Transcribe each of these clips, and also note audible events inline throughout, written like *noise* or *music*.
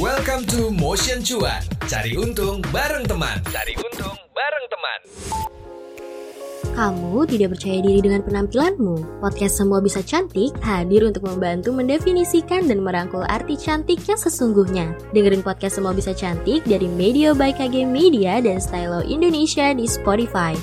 Welcome to Motion Cuan. Cari untung bareng teman. Cari untung bareng teman. Kamu tidak percaya diri dengan penampilanmu? Podcast Semua Bisa Cantik hadir untuk membantu mendefinisikan dan merangkul arti cantik yang sesungguhnya. Dengerin podcast Semua Bisa Cantik dari Media by KG Media dan Stylo Indonesia di Spotify.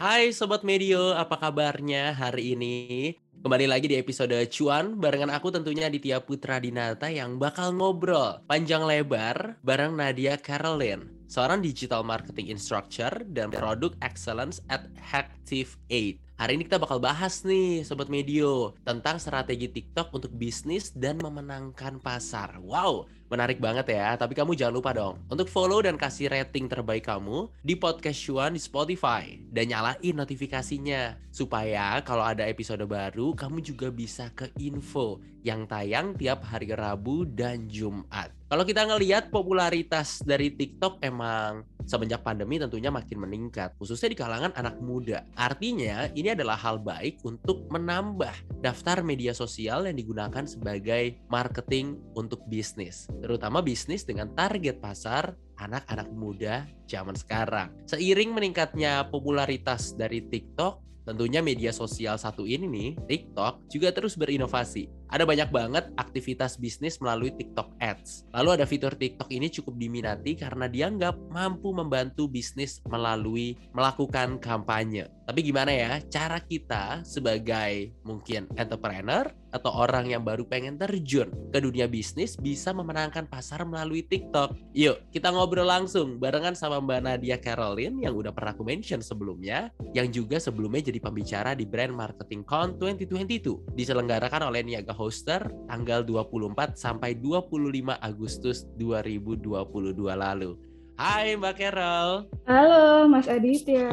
Hai Sobat Medio, apa kabarnya hari ini? Kembali lagi di episode Cuan barengan aku tentunya Aditya Putra Dinata yang bakal ngobrol panjang lebar bareng Nadia Caroline, seorang digital marketing instructor dan product excellence at Hacktive 8. Hari ini kita bakal bahas nih Sobat Medio tentang strategi TikTok untuk bisnis dan memenangkan pasar. Wow, menarik banget ya. Tapi kamu jangan lupa dong untuk follow dan kasih rating terbaik kamu di podcast Cuan di Spotify dan nyalain notifikasinya supaya kalau ada episode baru kamu juga bisa ke info yang tayang tiap hari Rabu dan Jumat. Kalau kita ngelihat popularitas dari TikTok emang semenjak pandemi tentunya makin meningkat, khususnya di kalangan anak muda. Artinya, ini adalah hal baik untuk menambah daftar media sosial yang digunakan sebagai marketing untuk bisnis, terutama bisnis dengan target pasar anak-anak muda zaman sekarang. Seiring meningkatnya popularitas dari TikTok, Tentunya media sosial satu ini nih, TikTok, juga terus berinovasi. Ada banyak banget aktivitas bisnis melalui TikTok Ads. Lalu ada fitur TikTok ini cukup diminati karena dianggap mampu membantu bisnis melalui melakukan kampanye. Tapi gimana ya cara kita sebagai mungkin entrepreneur atau orang yang baru pengen terjun ke dunia bisnis bisa memenangkan pasar melalui TikTok? Yuk, kita ngobrol langsung barengan sama Mbak Nadia Caroline yang udah pernah aku mention sebelumnya, yang juga sebelumnya jadi pembicara di Brand Marketing Con 2022 diselenggarakan oleh Niaga Hoster tanggal 24 sampai 25 Agustus 2022 lalu. Hai Mbak Carol. Halo Mas Aditya.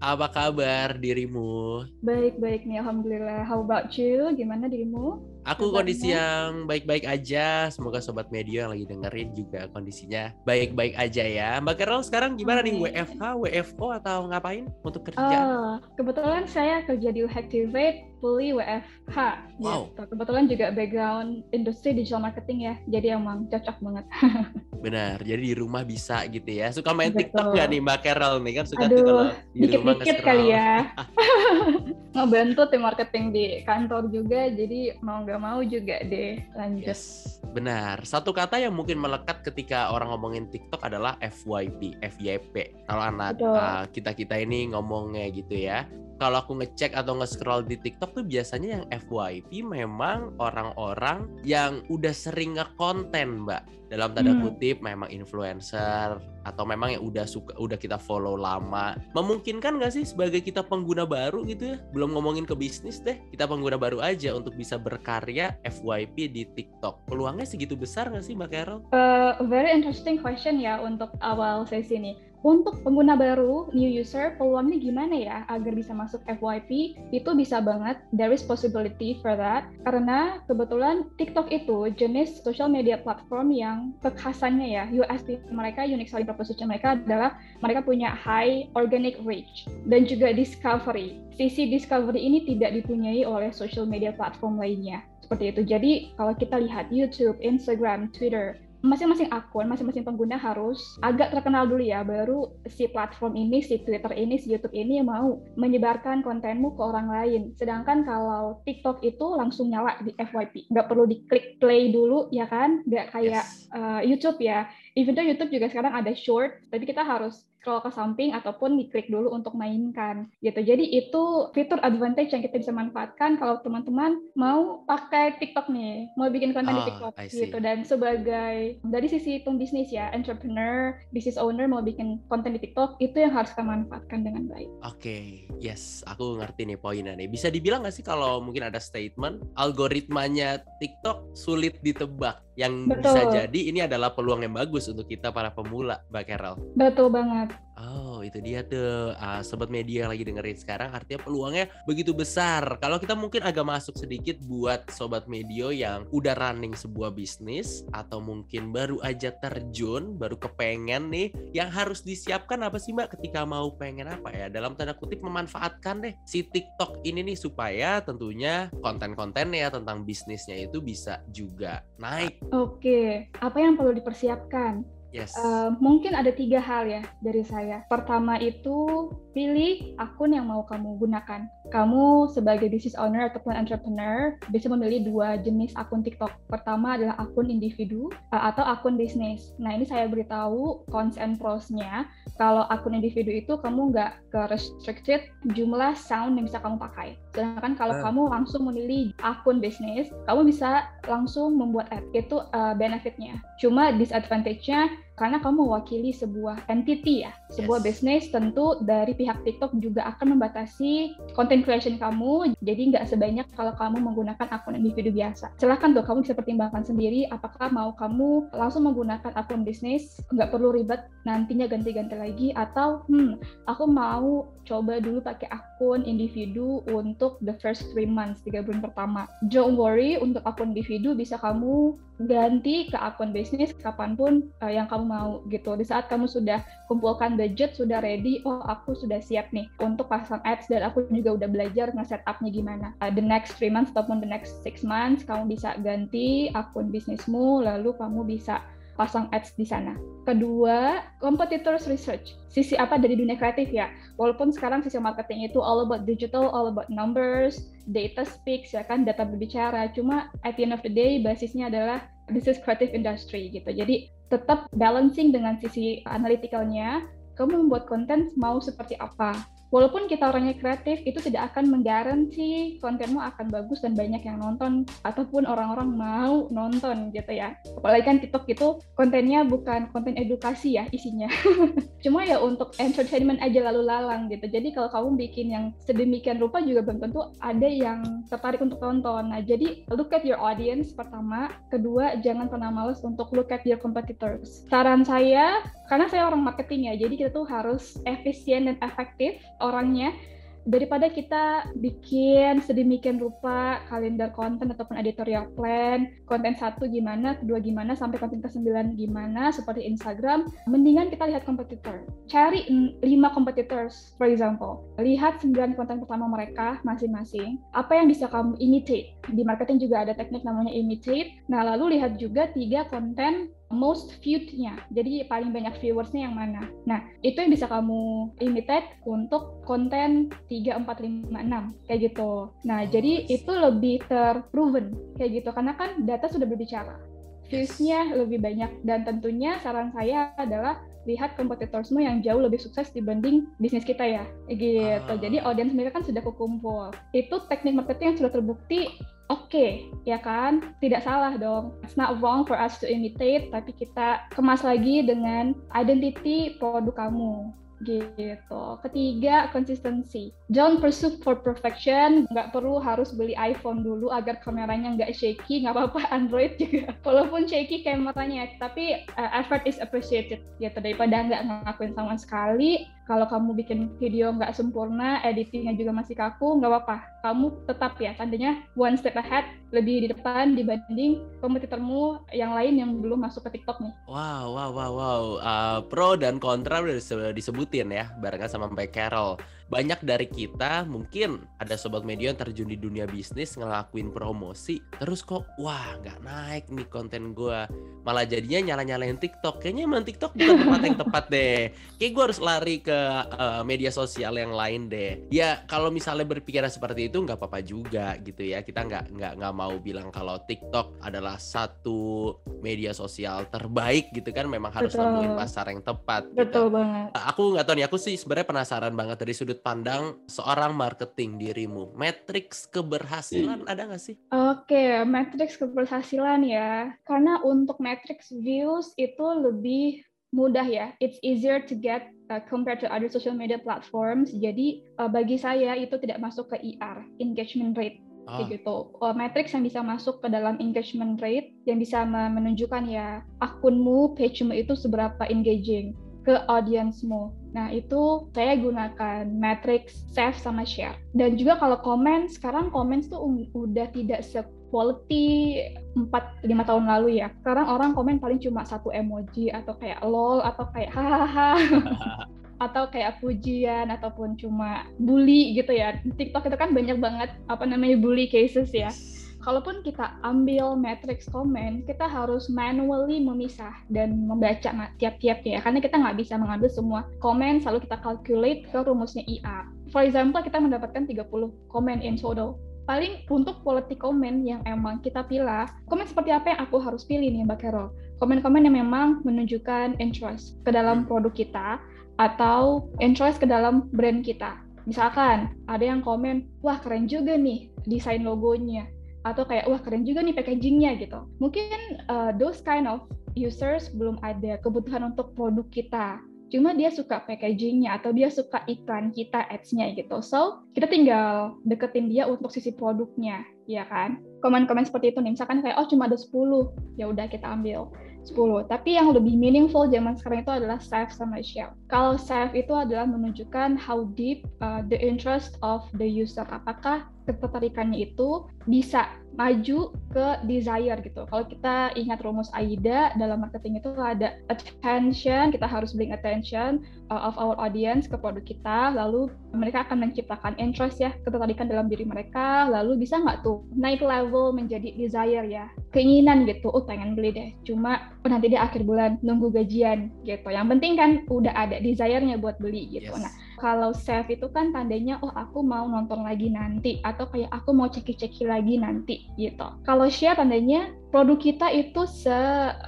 Apa kabar dirimu? Baik-baik nih Alhamdulillah. How about you? Gimana dirimu? Aku kondisi yang baik-baik aja. Semoga sobat media yang lagi dengerin juga kondisinya baik-baik aja ya. Mbak Carol sekarang gimana nih WFH, WFO atau ngapain untuk kerja? Oh, kebetulan saya kerja di Hacktivate fully WFH. Wow. Gitu. Kebetulan juga background industri digital marketing ya. Jadi emang cocok banget. *laughs* Benar. Jadi di rumah bisa gitu ya. Suka main Betul. TikTok gak nih Mbak Carol nih kan suka tuh Aduh, kalau di rumah dikit-dikit kali ya. *laughs* Ngebantu tim marketing di kantor juga. Jadi mau nggak mau juga deh lanjut. Yes, benar. Satu kata yang mungkin melekat ketika orang ngomongin TikTok adalah FYP, FYP. Kalau anak uh, kita-kita ini ngomongnya gitu ya. Kalau aku ngecek atau nge-scroll di TikTok tuh biasanya yang FYP memang orang-orang yang udah sering ngekonten, Mbak. Dalam tanda Hmm. kutip memang influencer atau memang yang udah suka udah kita follow lama. Memungkinkan nggak sih sebagai kita pengguna baru gitu ya? Belum ngomongin ke bisnis deh, kita pengguna baru aja untuk bisa berkarya FYP di TikTok. Peluangnya segitu besar nggak sih Mbak Carol? Uh, very interesting question ya untuk awal sesi ini. Untuk pengguna baru, new user, peluangnya gimana ya agar bisa masuk FYP? Itu bisa banget, there is possibility for that. Karena kebetulan TikTok itu jenis social media platform yang kekhasannya ya, USP mereka, unique selling proposition mereka adalah mereka punya high organic reach dan juga discovery. Sisi discovery ini tidak dipunyai oleh social media platform lainnya. Seperti itu. Jadi kalau kita lihat YouTube, Instagram, Twitter, masing-masing akun, masing-masing pengguna harus agak terkenal dulu ya, baru si platform ini, si Twitter ini, si YouTube ini mau menyebarkan kontenmu ke orang lain. Sedangkan kalau TikTok itu langsung nyala di FYP, nggak perlu diklik play dulu ya kan, nggak kayak Yes. uh, YouTube ya. Even though YouTube juga sekarang ada short, tapi kita harus scroll ke samping ataupun diklik dulu untuk mainkan gitu. Jadi itu fitur advantage yang kita bisa manfaatkan kalau teman-teman mau pakai TikTok nih, mau bikin konten di Ah, TikTok gitu. Dan sebagai dari sisi pembisnis ya, entrepreneur, business owner mau bikin konten di TikTok itu yang harus kita manfaatkan dengan baik. Oke, yes, aku ngerti nih poinnya nih. Bisa dibilang nggak sih kalau mungkin ada statement algoritmanya TikTok sulit ditebak, yang bisa Betul. jadi ini adalah peluang yang bagus untuk kita para pemula, Mbak Carol. Betul banget. Oh itu dia tuh uh, sobat media yang lagi dengerin sekarang artinya peluangnya begitu besar. Kalau kita mungkin agak masuk sedikit buat sobat media yang udah running sebuah bisnis atau mungkin baru aja terjun, baru kepengen nih, yang harus disiapkan apa sih mbak ketika mau pengen apa ya? Dalam tanda kutip memanfaatkan deh si TikTok ini nih supaya tentunya konten-kontennya tentang bisnisnya itu bisa juga naik. Oke, apa yang perlu dipersiapkan? Yes. Uh, mungkin ada tiga hal ya dari saya. Pertama itu pilih akun yang mau kamu gunakan. Kamu sebagai business owner ataupun entrepreneur bisa memilih dua jenis akun TikTok. Pertama adalah akun individu uh, atau akun bisnis. Nah ini saya beritahu cons and pros-nya. Kalau akun individu itu kamu nggak ke restricted jumlah sound yang bisa kamu pakai. Sedangkan kalau uh. kamu langsung memilih akun bisnis, kamu bisa langsung membuat ad. Itu uh, benefitnya. Cuma disadvantage-nya karena kamu mewakili sebuah entity ya, sebuah yes. bisnis tentu dari pihak TikTok juga akan membatasi content creation kamu, jadi nggak sebanyak kalau kamu menggunakan akun individu biasa. Silahkan tuh kamu bisa pertimbangkan sendiri apakah mau kamu langsung menggunakan akun bisnis, nggak perlu ribet nantinya ganti-ganti lagi, atau hmm aku mau coba dulu pakai akun individu untuk the first three months, tiga bulan pertama. Don't worry, untuk akun individu bisa kamu ganti ke akun bisnis kapan pun uh, yang kamu mau gitu. Di saat kamu sudah kumpulkan budget, sudah ready, oh aku sudah siap nih untuk pasang ads dan aku juga udah belajar nge-setupnya gimana. Uh, the next three months ataupun the next six months kamu bisa ganti akun bisnismu, lalu kamu bisa pasang ads di sana. Kedua, competitors research. Sisi apa dari dunia kreatif ya? Walaupun sekarang sisi marketing itu all about digital, all about numbers, data speaks ya kan, data berbicara. Cuma at the end of the day basisnya adalah this is creative industry gitu. Jadi tetap balancing dengan sisi analyticalnya, kamu membuat konten mau seperti apa walaupun kita orangnya kreatif itu tidak akan menggaransi kontenmu akan bagus dan banyak yang nonton ataupun orang-orang mau nonton gitu ya. Apalagi kan TikTok itu kontennya bukan konten edukasi ya isinya. *laughs* Cuma ya untuk entertainment aja lalu lalang gitu. Jadi kalau kamu bikin yang sedemikian rupa juga belum tentu ada yang tertarik untuk tonton nah jadi look at your audience pertama. Kedua jangan pernah males untuk look at your competitors. Saran saya karena saya orang marketing ya jadi kita tuh harus efisien dan efektif orangnya daripada kita bikin sedemikian rupa kalender konten ataupun editorial plan konten satu gimana kedua gimana sampai konten ke sembilan gimana seperti Instagram mendingan kita lihat kompetitor. Cari lima competitors for example. Lihat sembilan konten pertama mereka masing-masing. Apa yang bisa kamu imitate? Di marketing juga ada teknik namanya imitate. Nah lalu lihat juga tiga konten most viewed-nya. Jadi paling banyak viewersnya yang mana. Nah, itu yang bisa kamu imitate untuk konten 3, 4, 5, 6. Kayak gitu. Nah, jadi itu lebih terproven. Kayak gitu. Karena kan data sudah berbicara. Views-nya lebih banyak. Dan tentunya saran saya adalah lihat kompetitorsmu yang jauh lebih sukses dibanding bisnis kita ya gitu. Ah. jadi audiens mereka kan sudah kekumpul. Itu teknik marketing yang sudah terbukti oke okay, ya kan? Tidak salah dong. It's not wrong for us to imitate tapi kita kemas lagi dengan identity produk kamu gitu. Ketiga, konsistensi. Don't pursue for perfection. Nggak perlu harus beli iPhone dulu agar kameranya nggak shaky. Nggak apa-apa *laughs* Android juga. Walaupun shaky kameranya, tapi uh, effort is appreciated. Gitu daripada nggak ngelakuin sama sekali. Kalau kamu bikin video nggak sempurna, editingnya juga masih kaku, nggak apa-apa. Kamu tetap ya, tandanya one step ahead, lebih di depan dibanding kompetitormu yang lain yang belum masuk ke TikTok nih. Wow, wow, wow, wow. Uh, pro dan kontra udah disebutin ya, barengan sama Mbak Carol banyak dari kita mungkin ada sobat media yang terjun di dunia bisnis ngelakuin promosi terus kok wah nggak naik nih konten gue malah jadinya nyala nyalain TikTok. Kayaknya emang TikTok bukan tempat yang tepat deh. Kayak gue harus lari ke uh, media sosial yang lain deh. Ya kalau misalnya berpikiran seperti itu nggak apa-apa juga gitu ya. Kita nggak nggak nggak mau bilang kalau TikTok adalah satu media sosial terbaik gitu kan. Memang harus nemuin pasar yang tepat gitu. betul gitu. banget. Aku nggak tahu nih aku sih sebenarnya penasaran banget dari sudut pandang seorang marketing dirimu? Matriks keberhasilan ada nggak sih? Oke, okay, matriks keberhasilan ya. Karena untuk matriks views itu lebih mudah ya. It's easier to get uh, compared to other social media platforms. Jadi uh, bagi saya itu tidak masuk ke ER, engagement rate. Oh. gitu. Uh, matrix yang bisa masuk ke dalam engagement rate yang bisa menunjukkan ya akunmu, pagemu itu seberapa engaging ke audiensmu. Nah, itu saya gunakan matrix save sama share. Dan juga kalau komen, sekarang komen tuh udah tidak se quality 4-5 tahun lalu ya. Sekarang orang komen paling cuma satu emoji atau kayak lol atau kayak hahaha. *laughs* atau kayak pujian ataupun cuma bully gitu ya. TikTok itu kan banyak banget apa namanya bully cases ya kalaupun kita ambil matrix komen, kita harus manually memisah dan membaca tiap-tiapnya ya, karena kita nggak bisa mengambil semua komen selalu kita calculate ke rumusnya IA. For example, kita mendapatkan 30 komen in total. Paling untuk quality komen yang emang kita pilih, komen seperti apa yang aku harus pilih nih Mbak Carol? Komen-komen yang memang menunjukkan interest ke dalam produk kita atau interest ke dalam brand kita. Misalkan ada yang komen, wah keren juga nih desain logonya atau kayak wah keren juga nih packagingnya gitu. Mungkin uh, those kind of users belum ada kebutuhan untuk produk kita. Cuma dia suka packagingnya atau dia suka iklan kita ads-nya gitu. So kita tinggal deketin dia untuk sisi produknya, ya kan? Komen-komen seperti itu nih, misalkan kayak oh cuma ada 10, ya udah kita ambil 10. Tapi yang lebih meaningful zaman sekarang itu adalah save sama share. Kalau save itu adalah menunjukkan how deep uh, the interest of the user. Apakah ketertarikannya itu bisa maju ke desire gitu. Kalau kita ingat rumus AIDA dalam marketing itu ada attention, kita harus bring attention uh, of our audience ke produk kita, lalu mereka akan menciptakan interest ya, ketertarikan dalam diri mereka, lalu bisa nggak tuh naik level menjadi desire ya, keinginan gitu, oh pengen beli deh, cuma oh, nanti di akhir bulan nunggu gajian gitu. Yang penting kan udah ada desire-nya buat beli gitu. Yes. Nah, kalau save itu kan tandanya oh aku mau nonton lagi nanti atau kayak aku mau ceki-ceki lagi nanti gitu. Kalau share tandanya produk kita itu se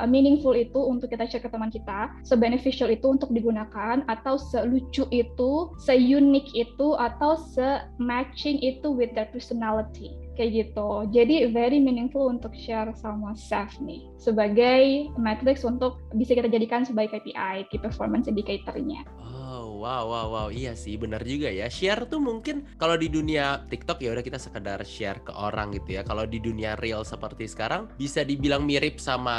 meaningful itu untuk kita share ke teman kita, se beneficial itu untuk digunakan atau selucu itu, se unique itu atau se matching itu with their personality kayak gitu. Jadi very meaningful untuk share sama Seth nih sebagai matrix untuk bisa kita jadikan sebagai KPI, key performance indicator-nya. Oh wow, wow, wow. Iya sih, benar juga ya. Share tuh mungkin kalau di dunia TikTok ya udah kita sekedar share ke orang gitu ya. Kalau di dunia real seperti sekarang bisa dibilang mirip sama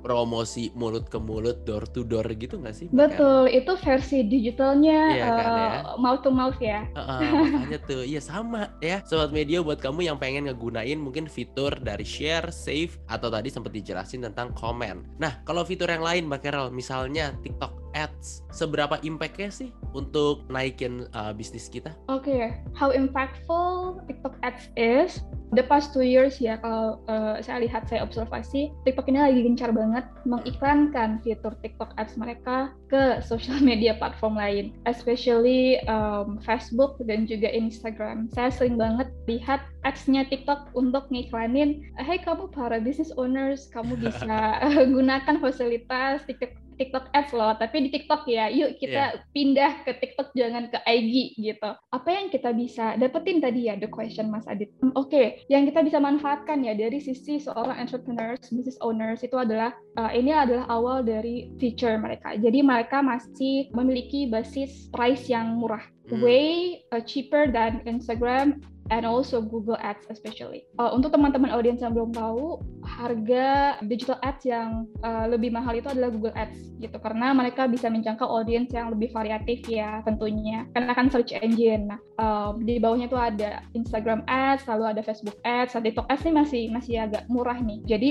promosi mulut ke mulut, door to door gitu nggak sih? Betul, itu versi digitalnya iya, uh, kan, ya? Eh, mouth to mouth ya. Uh, uh, makanya tuh, iya sama ya. Sobat media buat kamu yang pengen ngegunain mungkin fitur dari share, save, atau tadi sempat dijelasin tentang komen. Nah, kalau fitur yang lain Mbak Carol, misalnya TikTok ads seberapa impactnya sih untuk naikin uh, bisnis kita? Oke, okay. how impactful TikTok ads is the past two years ya kalau uh, saya lihat saya observasi TikTok ini lagi gencar banget mengiklankan fitur TikTok ads mereka ke social *laughs* media platform lain, especially um, Facebook dan juga Instagram. Saya sering banget lihat ads-nya TikTok untuk ngiklanin, hey kamu para business owners, kamu bisa *laughs* *laughs* gunakan fasilitas TikTok TikTok ads loh, tapi di TikTok ya. Yuk kita yeah. pindah ke TikTok jangan ke IG gitu. Apa yang kita bisa dapetin tadi ya the question Mas Adit. Hmm, oke, okay. yang kita bisa manfaatkan ya dari sisi seorang entrepreneurs, business owners itu adalah uh, ini adalah awal dari feature mereka. Jadi mereka masih memiliki basis price yang murah, hmm. way uh, cheaper than Instagram and also Google Ads especially. Uh, untuk teman-teman audiens yang belum tahu, harga digital ads yang uh, lebih mahal itu adalah Google Ads gitu karena mereka bisa menjangkau audiens yang lebih variatif ya tentunya. Karena kan search engine. Nah, uh, di bawahnya itu ada Instagram Ads, lalu ada Facebook Ads, TikTok Ads ini masih masih agak murah nih. Jadi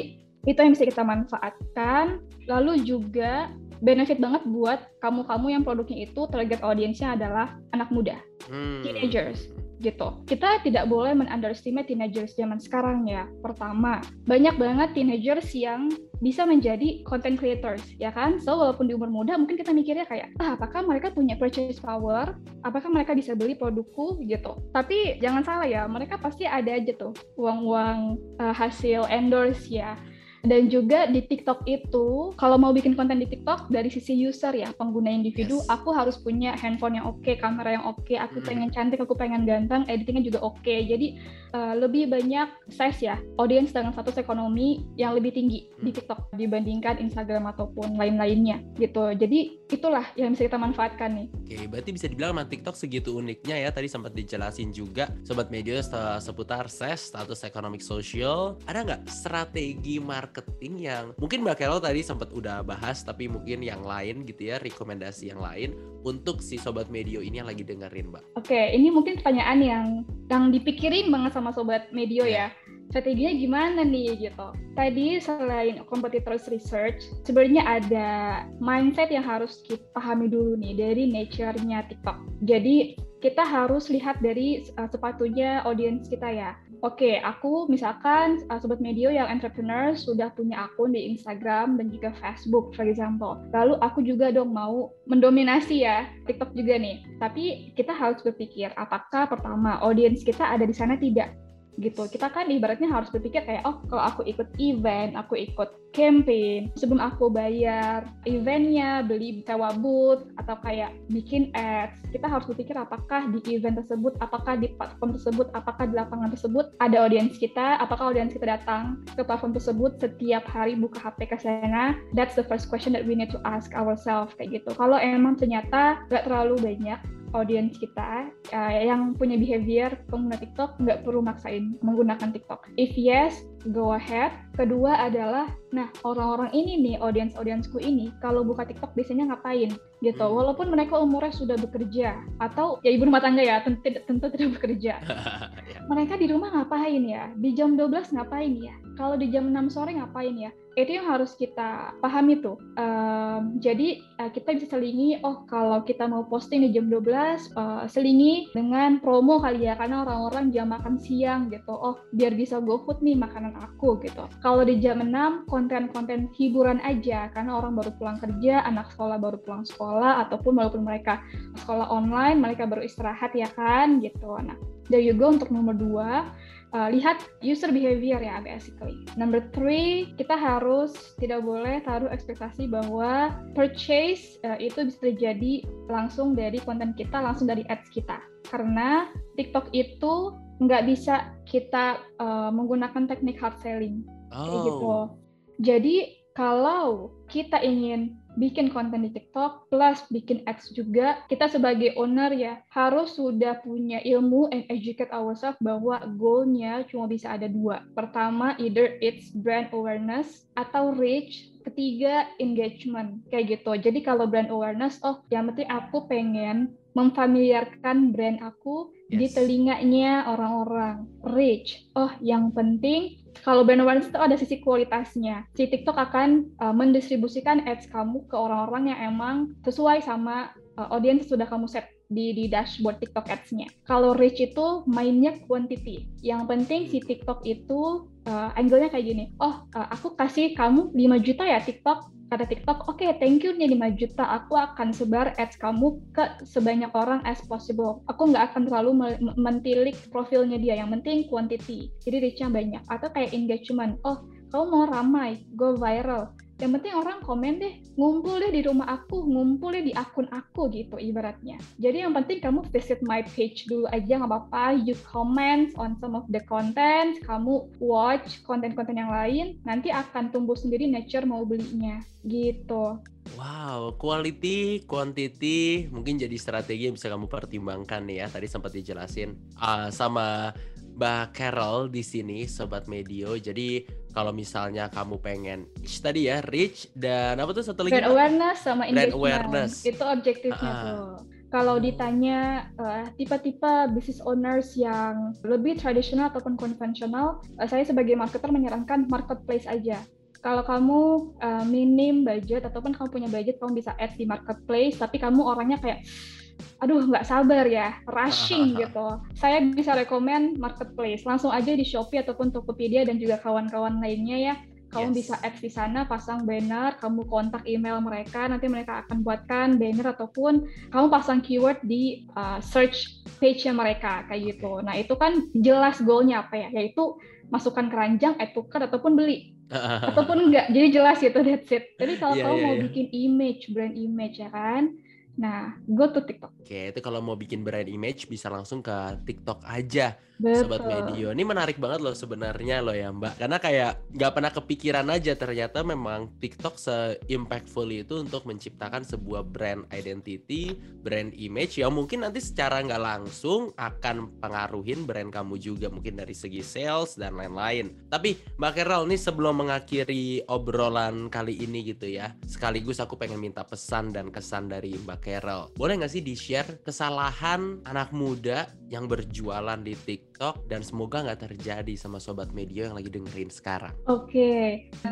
itu yang bisa kita manfaatkan. Lalu juga benefit banget buat kamu-kamu yang produknya itu target audiensnya adalah anak muda, hmm. teenagers gitu. Kita tidak boleh men-underestimate teenagers zaman sekarang ya. Pertama, banyak banget teenagers yang bisa menjadi content creators, ya kan? So, walaupun di umur muda, mungkin kita mikirnya kayak, ah, apakah mereka punya purchase power? Apakah mereka bisa beli produkku? Gitu. Tapi jangan salah ya, mereka pasti ada aja tuh uang-uang uh, hasil endorse ya dan juga di TikTok itu, kalau mau bikin konten di TikTok dari sisi user ya, pengguna individu, yes. aku harus punya handphone yang oke, okay, kamera yang oke, okay, aku hmm. pengen cantik, aku pengen ganteng, editingnya juga oke. Okay. Jadi uh, lebih banyak size ya, audience dengan status ekonomi yang lebih tinggi hmm. di TikTok dibandingkan Instagram ataupun lain-lainnya gitu. Jadi itulah yang bisa kita manfaatkan nih. Oke, berarti bisa dibilang memang TikTok segitu uniknya ya. Tadi sempat dijelasin juga sobat media seputar SES, status ekonomi sosial. Ada nggak strategi marketing yang mungkin Mbak Carol tadi sempat udah bahas tapi mungkin yang lain gitu ya, rekomendasi yang lain untuk si sobat medio ini yang lagi dengerin, Mbak. Oke, ini mungkin pertanyaan yang yang dipikirin banget sama sobat medio ya. Strateginya gimana nih gitu. Tadi selain competitors research, sebenarnya ada mindset yang harus kita pahami dulu nih dari nature-nya TikTok. Jadi kita harus lihat dari uh, sepatunya audiens kita ya. Oke, aku misalkan uh, sobat media yang entrepreneur sudah punya akun di Instagram dan juga Facebook, for example. Lalu aku juga dong mau mendominasi ya TikTok juga nih. Tapi kita harus berpikir apakah pertama audiens kita ada di sana tidak gitu. Kita kan ibaratnya harus berpikir kayak oh kalau aku ikut event, aku ikut campaign, sebelum aku bayar eventnya, beli sewa booth atau kayak bikin ads, kita harus berpikir apakah di event tersebut, apakah di platform tersebut, apakah di lapangan tersebut ada audiens kita, apakah audiens kita datang ke platform tersebut setiap hari buka HP ke sana. That's the first question that we need to ask ourselves kayak gitu. Kalau emang ternyata nggak terlalu banyak audiens kita uh, yang punya behavior pengguna TikTok nggak perlu maksain menggunakan TikTok. If yes, go ahead. Kedua adalah, nah orang-orang ini nih, audiens-audiensku ini, kalau buka TikTok biasanya ngapain gitu. Hmm. Walaupun mereka umurnya sudah bekerja atau ya ibu rumah tangga ya, tentu, tentu tidak bekerja. *laughs* Ya. mereka di rumah ngapain ya? Di jam 12 ngapain ya? Kalau di jam 6 sore ngapain ya? itu yang harus kita pahami tuh. Um, jadi uh, kita bisa selingi, oh kalau kita mau posting di jam 12, uh, eh, selingi dengan promo kali ya, karena orang-orang jam makan siang gitu. Oh biar bisa go food nih makanan aku gitu. Kalau di jam 6, konten-konten hiburan aja, karena orang baru pulang kerja, anak sekolah baru pulang sekolah, ataupun walaupun mereka sekolah online, mereka baru istirahat ya kan gitu. Nah, there you go untuk nomor dua uh, lihat user behavior ya basically. Number three, kita harus tidak boleh taruh ekspektasi bahwa purchase uh, itu bisa terjadi langsung dari konten kita, langsung dari ads kita. Karena TikTok itu nggak bisa kita uh, menggunakan teknik hard selling. Oh. Kayak gitu. Jadi kalau kita ingin bikin konten di TikTok plus bikin ads juga kita sebagai owner ya harus sudah punya ilmu and educate ourselves bahwa goalnya cuma bisa ada dua pertama either it's brand awareness atau reach ketiga engagement kayak gitu jadi kalau brand awareness oh yang penting aku pengen memfamiliarkan brand aku yes. di telinganya orang-orang reach oh yang penting kalau brand awareness itu ada sisi kualitasnya. Si TikTok akan uh, mendistribusikan ads kamu ke orang-orang yang emang sesuai sama uh, audiens sudah kamu set di, di dashboard TikTok ads-nya. Kalau reach itu mainnya quantity. Yang penting si TikTok itu uh, angle-nya kayak gini. Oh, uh, aku kasih kamu 5 juta ya TikTok kata TikTok, oke okay, thank you nih 5 juta, aku akan sebar ads kamu ke sebanyak orang as possible. Aku nggak akan terlalu mentilik profilnya dia, yang penting quantity. Jadi reach-nya banyak. Atau kayak engagement, oh kamu mau ramai, go viral yang penting orang komen deh ngumpul deh di rumah aku ngumpul deh di akun aku gitu ibaratnya. Jadi yang penting kamu visit my page dulu aja nggak apa-apa. You comment on some of the content kamu watch konten-konten yang lain nanti akan tumbuh sendiri nature mau belinya gitu. Wow, quality, quantity mungkin jadi strategi yang bisa kamu pertimbangkan nih ya. Tadi sempat dijelasin uh, sama Mbak Carol di sini sobat medio. Jadi kalau misalnya kamu pengen reach tadi ya, reach dan apa tuh satu lagi? Brand awareness sama brand awareness. Itu objektifnya uh, tuh. Kalau ditanya tipe eh, tipe-tipe business owners yang lebih tradisional ataupun konvensional, uh, saya sebagai marketer menyarankan marketplace aja. Kalau kamu uh, minim budget ataupun kamu punya budget, kamu bisa add di marketplace, tapi kamu orangnya kayak aduh nggak sabar ya, rushing *laughs* gitu. Saya bisa rekomend marketplace, langsung aja di Shopee ataupun Tokopedia dan juga kawan-kawan lainnya ya. Kamu yes. bisa add di sana, pasang banner, kamu kontak email mereka, nanti mereka akan buatkan banner ataupun kamu pasang keyword di uh, search page-nya mereka kayak gitu. Nah itu kan jelas goalnya apa ya, yaitu masukkan keranjang, add to cart ataupun beli *laughs* ataupun enggak. Jadi jelas gitu that's it. Jadi kalau yeah, kamu yeah, mau yeah. bikin image, brand image ya kan, Nah, go to TikTok. Oke, itu kalau mau bikin brand image bisa langsung ke TikTok aja. Sobat Medio. Ini menarik banget loh sebenarnya loh ya Mbak. Karena kayak nggak pernah kepikiran aja ternyata memang TikTok se-impactful itu untuk menciptakan sebuah brand identity, brand image yang mungkin nanti secara nggak langsung akan pengaruhin brand kamu juga mungkin dari segi sales dan lain-lain. Tapi Mbak Carol nih sebelum mengakhiri obrolan kali ini gitu ya, sekaligus aku pengen minta pesan dan kesan dari Mbak Carol. Boleh nggak sih di-share kesalahan anak muda yang berjualan di TikTok TikTok dan semoga nggak terjadi sama sobat media yang lagi dengerin sekarang. Oke, okay.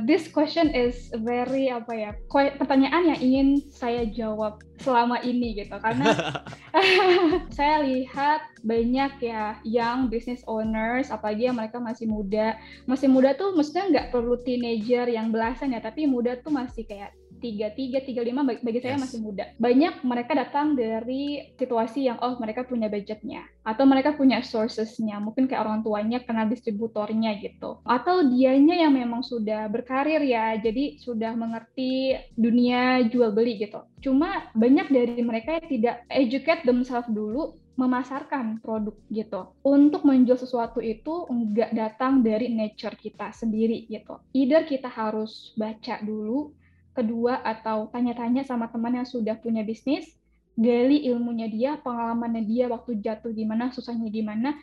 this question is very apa ya? Pertanyaan yang ingin saya jawab selama ini gitu karena *laughs* saya lihat banyak ya yang business owners apalagi yang mereka masih muda masih muda tuh maksudnya nggak perlu teenager yang belasan ya tapi muda tuh masih kayak tiga tiga tiga lima bagi saya yes. masih muda banyak mereka datang dari situasi yang oh mereka punya budgetnya atau mereka punya sourcesnya mungkin kayak orang tuanya kenal distributornya gitu atau dianya yang memang sudah berkarir ya jadi sudah mengerti dunia jual beli gitu cuma banyak dari mereka yang tidak educate themselves dulu memasarkan produk gitu. Untuk menjual sesuatu itu nggak datang dari nature kita sendiri gitu. Either kita harus baca dulu, kedua atau tanya-tanya sama teman yang sudah punya bisnis, gali ilmunya dia, pengalamannya dia waktu jatuh gimana, susahnya gimana,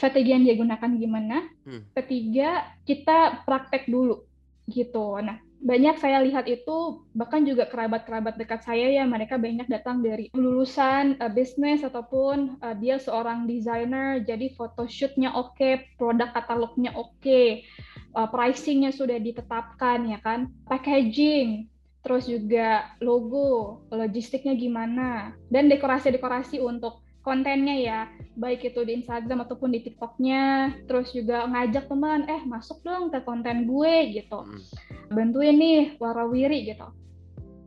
strategi yang dia gunakan gimana. Hmm. Ketiga, kita praktek dulu gitu. Nah, banyak saya lihat itu bahkan juga kerabat-kerabat dekat saya ya mereka banyak datang dari lulusan uh, bisnis ataupun uh, dia seorang desainer jadi photoshootnya oke okay, produk katalognya oke okay uh, pricingnya sudah ditetapkan ya kan, packaging, terus juga logo, logistiknya gimana, dan dekorasi-dekorasi untuk kontennya ya, baik itu di Instagram ataupun di TikToknya, terus juga ngajak teman, eh masuk dong ke konten gue gitu, hmm. bantuin nih warawiri gitu.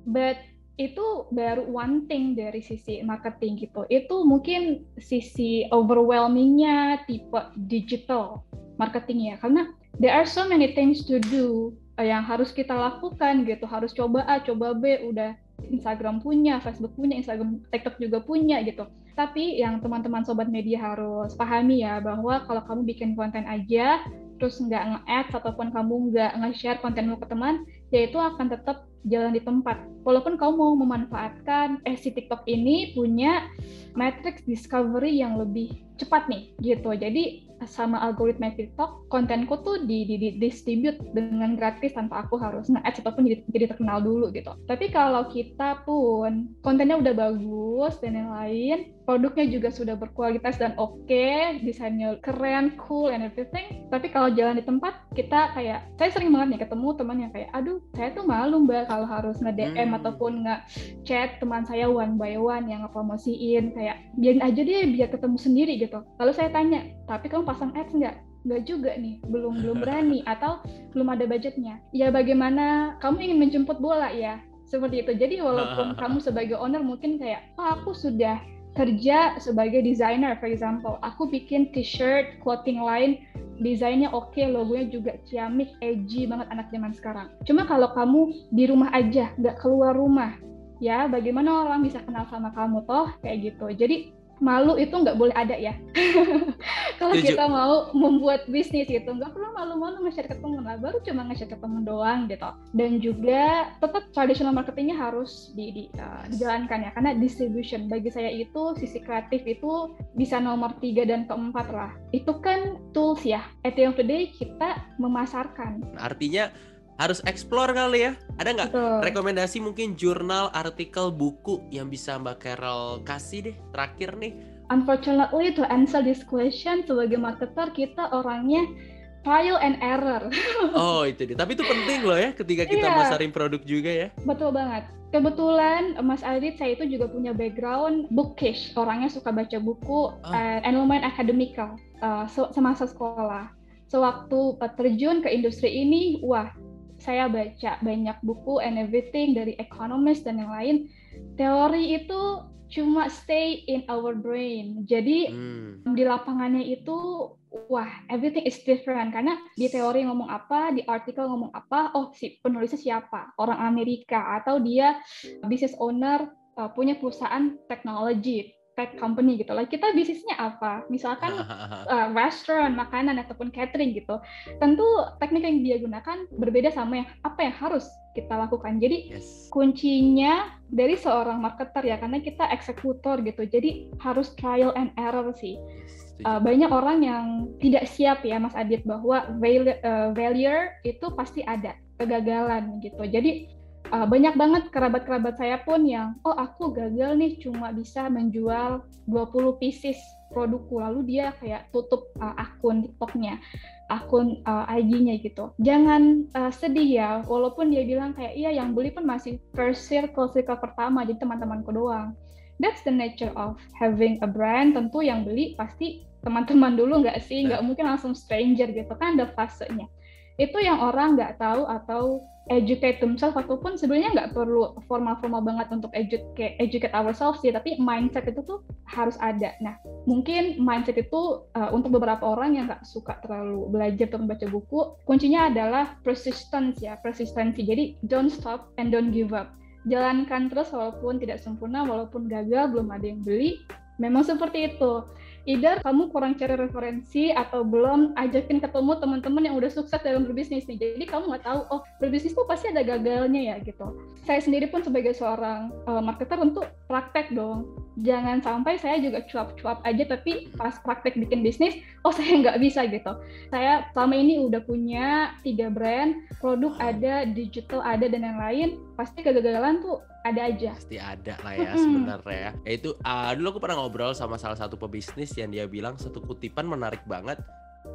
But itu baru one thing dari sisi marketing gitu. Itu mungkin sisi overwhelmingnya tipe digital marketing ya, karena there are so many things to do uh, yang harus kita lakukan gitu harus coba A coba B udah Instagram punya Facebook punya Instagram TikTok juga punya gitu tapi yang teman-teman sobat media harus pahami ya bahwa kalau kamu bikin konten aja terus nggak nge-add ataupun kamu nggak nge-share kontenmu ke teman ya itu akan tetap jalan di tempat. Walaupun kamu mau memanfaatkan eh si TikTok ini punya matrix discovery yang lebih cepat nih gitu. Jadi sama algoritma TikTok, kontenku tuh di, di, di distribute dengan gratis tanpa aku harus nge-ads ataupun jadi, jadi terkenal dulu gitu. Tapi kalau kita pun kontennya udah bagus dan yang lain, produknya juga sudah berkualitas dan oke, okay, desainnya keren, cool, and everything. Tapi kalau jalan di tempat, kita kayak, saya sering banget nih ketemu teman yang kayak, aduh, saya tuh malu mbak kalau harus nge-DM hmm. ataupun nge-chat teman saya one by one yang ngepromosiin, kayak, biarin aja deh biar ketemu sendiri gitu. Lalu saya tanya, tapi kamu pasang ads nggak? Nggak juga nih, belum belum berani atau belum ada budgetnya. Ya bagaimana kamu ingin menjemput bola ya? Seperti itu. Jadi walaupun *laughs* kamu sebagai owner mungkin kayak, oh aku sudah kerja sebagai desainer, for example, aku bikin t-shirt, clothing line, desainnya oke, okay, logonya juga ciamik, edgy banget anak zaman sekarang. Cuma kalau kamu di rumah aja, nggak keluar rumah, ya bagaimana orang bisa kenal sama kamu toh kayak gitu. Jadi malu itu nggak boleh ada ya. *laughs* Kalau kita mau membuat bisnis gitu, nggak perlu malu-malu nge-share ke temen lah, baru cuma nge-share ke temen doang gitu. Dan juga tetap traditional marketingnya harus di, di, uh, dijalankan ya, karena distribution bagi saya itu sisi kreatif itu bisa nomor tiga dan keempat lah. Itu kan tools ya. At the end of the day kita memasarkan. Artinya harus explore kali ya. Ada nggak rekomendasi mungkin jurnal, artikel, buku yang bisa Mbak Carol kasih deh terakhir nih? Unfortunately to answer this question sebagai marketer kita orangnya trial and error. *laughs* oh itu dia. Tapi itu penting loh ya ketika kita yeah. masarin produk juga ya. Betul banget. Kebetulan Mas Adit saya itu juga punya background bookish. Orangnya suka baca buku oh. and, and lumayan akademikal uh, semasa sekolah. Sewaktu uh, terjun ke industri ini, wah saya baca banyak buku and everything dari economist dan yang lain teori itu cuma stay in our brain. Jadi hmm. di lapangannya itu wah everything is different. Karena di teori ngomong apa di artikel ngomong apa oh si penulisnya siapa? Orang Amerika atau dia business owner uh, punya perusahaan teknologi tech company gitu lah. Kita bisnisnya apa? Misalkan *laughs* uh, restoran, makanan ataupun catering gitu. Tentu teknik yang dia gunakan berbeda sama yang apa yang harus kita lakukan. Jadi yes. kuncinya dari seorang marketer ya karena kita eksekutor gitu. Jadi harus trial and error sih. Uh, banyak orang yang tidak siap ya Mas Adit bahwa failure, uh, failure itu pasti ada kegagalan gitu. Jadi uh, banyak banget kerabat-kerabat saya pun yang oh aku gagal nih cuma bisa menjual 20 pieces produkku. Lalu dia kayak tutup uh, akun TikToknya akun uh, IG-nya gitu. Jangan uh, sedih ya walaupun dia bilang kayak iya yang beli pun masih first circle circle pertama jadi teman-temanku doang. That's the nature of having a brand. Tentu yang beli pasti teman-teman dulu nggak sih? Nggak mungkin langsung stranger gitu kan ada fasenya itu yang orang nggak tahu atau educate themselves ataupun sebenarnya nggak perlu formal-formal banget untuk educate educate ourselves sih tapi mindset itu tuh harus ada. Nah mungkin mindset itu uh, untuk beberapa orang yang nggak suka terlalu belajar atau membaca buku kuncinya adalah persistence ya persistency jadi don't stop and don't give up. Jalankan terus walaupun tidak sempurna walaupun gagal belum ada yang beli memang seperti itu either kamu kurang cari referensi atau belum ajakin ketemu teman-teman yang udah sukses dalam berbisnis nih. Jadi kamu nggak tahu, oh berbisnis tuh pasti ada gagalnya ya gitu. Saya sendiri pun sebagai seorang uh, marketer untuk praktek dong. Jangan sampai saya juga cuap-cuap aja tapi pas praktek bikin bisnis, oh *laughs* saya nggak bisa gitu. Saya selama ini udah punya tiga brand, produk ada, digital ada dan yang lain. Pasti kegagalan tuh ada aja. Pasti ada lah ya sebenarnya. Ya itu uh, dulu aku pernah ngobrol sama salah satu pebisnis yang dia bilang satu kutipan menarik banget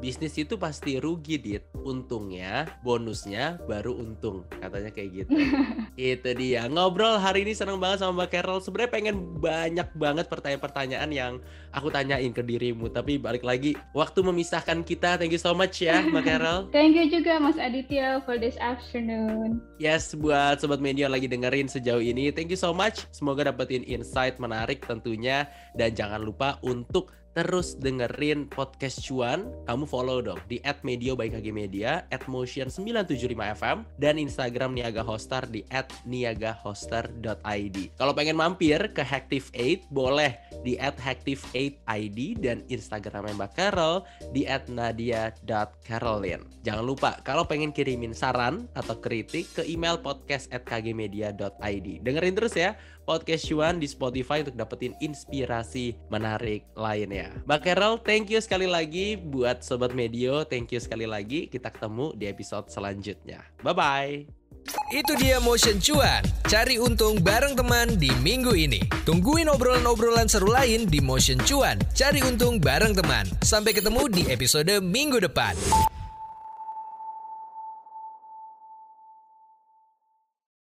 bisnis itu pasti rugi dit. Untungnya bonusnya baru untung katanya kayak gitu. *laughs* Itu dia. Ngobrol hari ini seneng banget sama mbak Carol. Sebenarnya pengen banyak banget pertanyaan-pertanyaan yang aku tanyain ke dirimu. Tapi balik lagi waktu memisahkan kita. Thank you so much ya mbak *laughs* Carol. Thank you juga mas Aditya for this afternoon. Yes buat sobat media lagi dengerin sejauh ini. Thank you so much. Semoga dapetin insight menarik tentunya. Dan jangan lupa untuk terus dengerin podcast cuan, kamu follow dong di @medio_by_kg_media, @motion975fm dan Instagram Niaga Hostar di @niagahoster.id. Kalau pengen mampir ke Hactive 8 boleh di @hactive8id dan Instagramnya Mbak Carol di @nadia.carolin. Jangan lupa kalau pengen kirimin saran atau kritik ke email podcast@kgmedia.id. Dengerin terus ya podcast Cuan di Spotify untuk dapetin inspirasi menarik lainnya. Mbak Carol, thank you sekali lagi buat Sobat Medio. Thank you sekali lagi. Kita ketemu di episode selanjutnya. Bye-bye. Itu dia Motion Cuan. Cari untung bareng teman di minggu ini. Tungguin obrolan-obrolan seru lain di Motion Cuan. Cari untung bareng teman. Sampai ketemu di episode minggu depan.